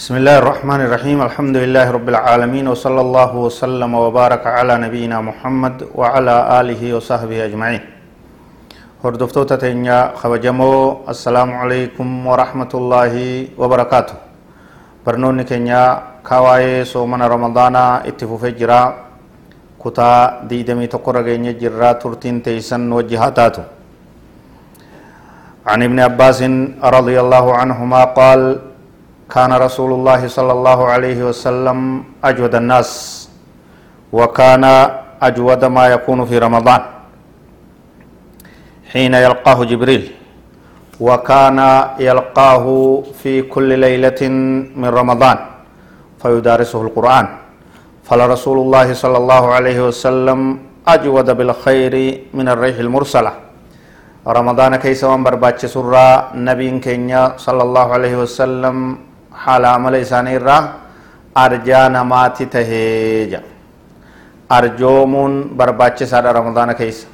بسم الله الرحمن الرحيم الحمد لله رب العالمين وصلى الله وسلم وبارك على نبينا محمد وعلى آله وصحبه أجمعين هردفتوتا تنيا خبجمو السلام عليكم ورحمة الله وبركاته برنوني كنيا كواي سومن رمضان اتفوف جرا كتا ديدمي تقرى جرا ترتين تيسن وجهاتاتو عن ابن عباس رضي الله عنهما قال كان رسول الله صلى الله عليه وسلم أجود الناس وكان أجود ما يكون في رمضان. حين يلقاه جبريل وكان يلقاه في كل ليلة من رمضان فيدارسه القرآن. فلرسول الله صلى الله عليه وسلم أجود بالخير من الريح المرسلة. رمضان كيس برباتش سرى نبي كينيا صلى الله عليه وسلم haala amala isaanii irraa arjaa namaati taheeja arjoomuun barbaachisaadha ramadaana keessa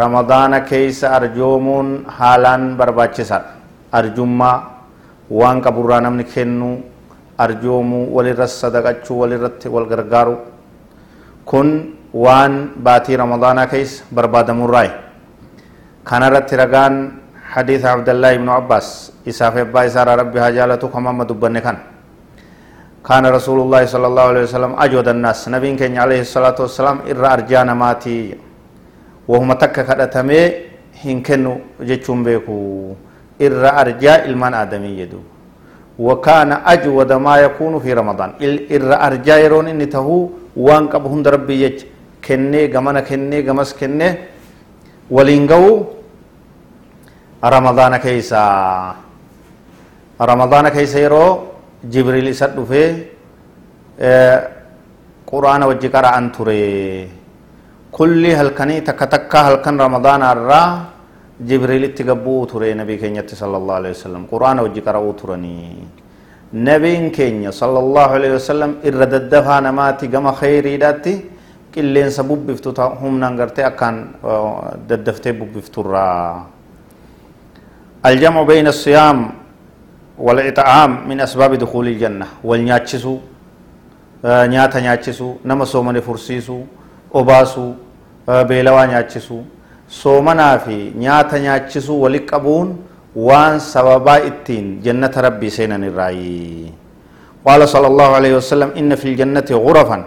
ramadaana keessa arjoomuun haalaan barbaachisaadha arjummaa waan qaburraa namni kennu arjoomuu walirra sadaqachuu walirratti wal gargaaru kun waan baatii ramadaanaa keessa barbaadamurraayi kanarratti ragaan حديث عبد الله بن عباس إساف أبا إسار ربي هجالته كما مدبن كان كان رسول الله صلى الله عليه وسلم أجود الناس. نبي كان عليه الصلاة والسلام إر أرجانا ماتي. وهم تك كدتمي هنكنو جتشم بيكو. إر أرجاء إلمان آدمي يدو. وكان أجود ما يكون في رمضان. إر أرجاء يرون إني تهو وان قبهن ربي يج. كني غمنا كني غمس كني. ولينغو كيسا رمضان كيسا يرو جبريل إسد في قرآن وجه قرأن تري كل هلكني تك تك هلكن رمضان الرا جبريل تقبو تري نبي كينيا صلى الله عليه وسلم قرآن وجه قرأو ترني نبي كينيا صلى الله عليه وسلم إرد الدفع نماتي قم خيري داتي qilleensa bubbiftu humnaan gartee akkaan daddaftee bubbifturraa الجمع بين الصيام والإطعام من أسباب دخول الجنة. والنياتشسو نياتا نياتشسو نما سومن فرسيسو أباسو بيلوا نياتشسو. سومنا في نياتا نياتشسو ولقبون وان سببا اتين. جنة ربي سينا الرأي. قال صلى الله عليه وسلم إن في الجنة غرفا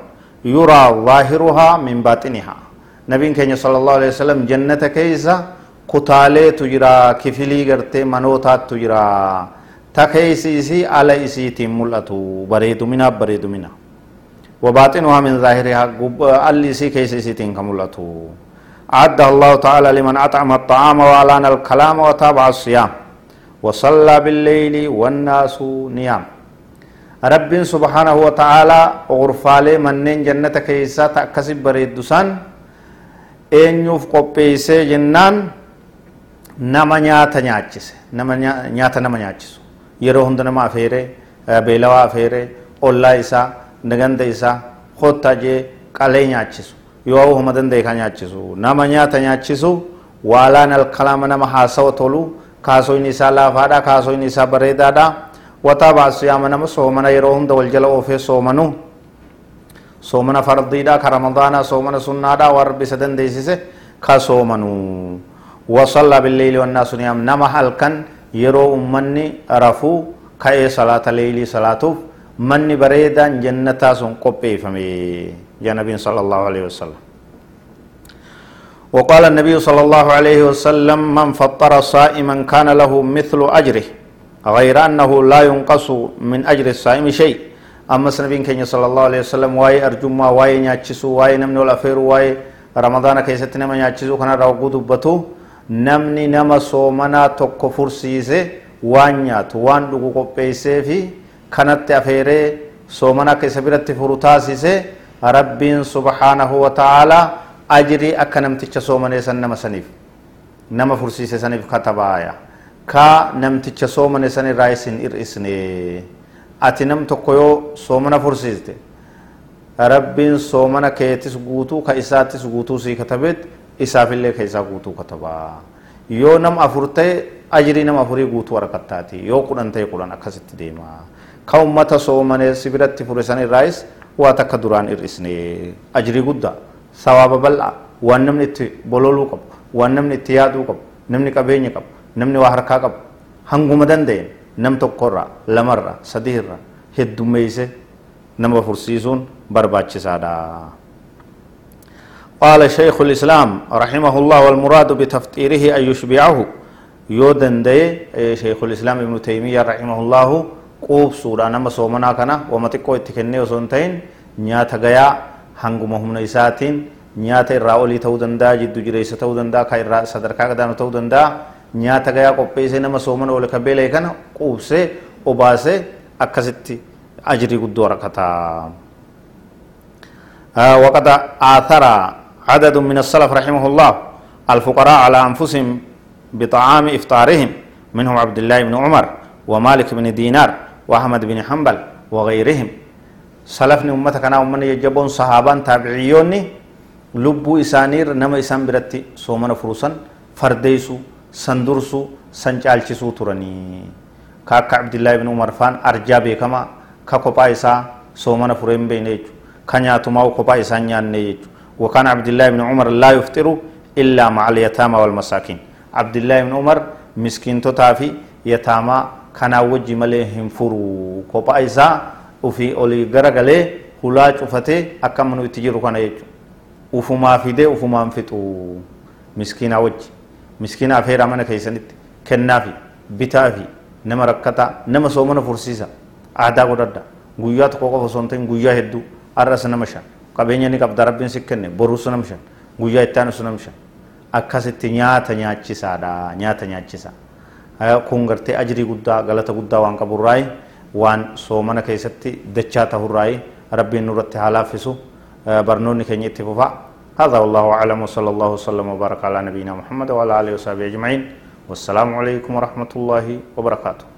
يرى ظاهرها من باطنها. نبي كان صلى الله عليه وسلم جنة كيسا kutaaleetu jira kifilii gartee manootaattu jira ta keeysi isii ala isiitiin mul'atu bareeduminaaf bareedumina. وباطنها من ظاهرها اللي سي كيس سيتين كملته الله تعالى لمن أطعم الطعام وألان الكلام وتابع الصيام وصلى بالليل والناس نيام رب سبحانه وتعالى غرفالي منين جنة كيسا تأكسب بريد دسان إن يوف قبيسي جنان nama nyaata nyaachise nama nyaata nama nyaachisu yeroo hunda nama afeere beelawaa afeere ollaa isaa naganda isaa hotta jee qalee nyaachisu yoo homa danda'e ka nyaachisu nama nyaata nyaachisu waalaan alkalaama nama haasawa tolu kaasoyni isaa laafaadha kaasoyni isaa bareedaadha wataa baasiyaama nama soomana yeroo hunda wal jala oofee soomanu soomana fardiidha ka ramadaana soomana sunnaadha waan rabbi isa dandeessise ka soomanu وصلى بالليل والناس نيام نما هلكن يرو أمني رفو كأي صلاة الليل صلاة من بريدا جنة سن قبي فمي. يا نبي صلى الله عليه وسلم. وقال النبي صلى الله عليه وسلم من فطر صائما كان له مثل أجره. غير أنه لا ينقص من أجر الصائم شيء. أما سنبين كenya صلى الله عليه وسلم واي أرجما واي نياتشسو واي نمنو الأفير واي رمضان كيست نما نياتشسو كان راوغو دبتو. Namni nama soomanaa tokko fursiise waan nyaatu waan dhugu qopheessee fi kanatti afeeree soomana isa biratti furu taasise rabbiin subhaanahu wa ta'aalaa ajrii akka namticha soomanee san nama saniif nama fursiise saniif katabaaya ka namticha soomane san irraa isin hir'isne ati nam tokko yoo soomana fursiiste rabbiin soomana keetis guutuu ka isaattis guutuu sii katabeet isaafillee ka isaa guutuu katabaa yoo nam afur ta'e ajrii nama afurii guutuu waraqattaati yoo kudhan ta'e kudhan akkasitti deema ka ummata soomane sibiratti fure san irraayis waa takka duraan hir'isne ajrii guddaa sawaaba bal'aa waan namni itti bololuu qabu waan namni itti yaaduu qabu namni qabeenya qabu namni waa harkaa qabu hanguma danda'een nam tokkorraa lamarraa sadiirraa heddummeeyse nama fursiisuun barbaachisaadha. قال شيخ الإسلام رحمه الله والمراد بتفطيره أن يشبعه. يودن دي شيخ الإسلام ابن تيمية رحمه الله قوب سورة نما صومنا كنا وما تكو اتكني وسنتين نياتا غيا هنگما هم نيساتين نياتا الرأولي تو دندا جدو جريسة تو دندا كاي الرأ صدركا قدانو تو دندا نياتا غيا قبئيسي نما صومنا ولك بيلي كنا قوب سي وباسي أكستي أجري قدو ركتا آه وقد آثر عدد من السلف رحمه الله الفقراء على أنفسهم بطعام إفطارهم منهم عبد الله بن عمر ومالك بن دينار وأحمد بن حنبل وغيرهم. سلفني أمتك أنا أمني يجبون صحابان تابعيوني لبو إسانير نما إسان برتي سومن فروسا فرديسو سندرسو سنچالچسو ترني. كاك عبد الله بن عمر فان أرجا بكما كاكوبا إسا سومن فرين بينيجو كنياتما وكوبا إسان نياني وكان عبد الله بن عمر لا يفطر إلا مع اليتامى والمساكين. عبد الله بن عمر مسكين تتافي يتامى كان وجي ملي هنفرو كوبا إيسا وفي أولي غرغلي هلا شفتي أكم من يتجرو كان يجو. وفما فيدي وفما انفتو مسكين وجي مسكين أفير أمانا كيسانت كنافي بتافي نما ركتا نما سومنا فرسيسا. أعدا قدردا hin ta'in guyyaa hedduu arras nama shan qabeenya ni qabda rabbiin si kenne boruu sun namshan guyyaa itti aanu sun namshan akkasitti nyaata nyaachisaadha nyaata nyaachisa kun gartee ajrii guddaa galata guddaa waan qaburraayi waan soomana keessatti dachaa tahurraayi rabbiin nurratti haa laaffisu barnoonni keenya itti fufa هذا والله أعلم وصلى الله وسلم وبارك على نبينا محمد وعلى آله وصحبه أجمعين والسلام عليكم ورحمة الله وبركاته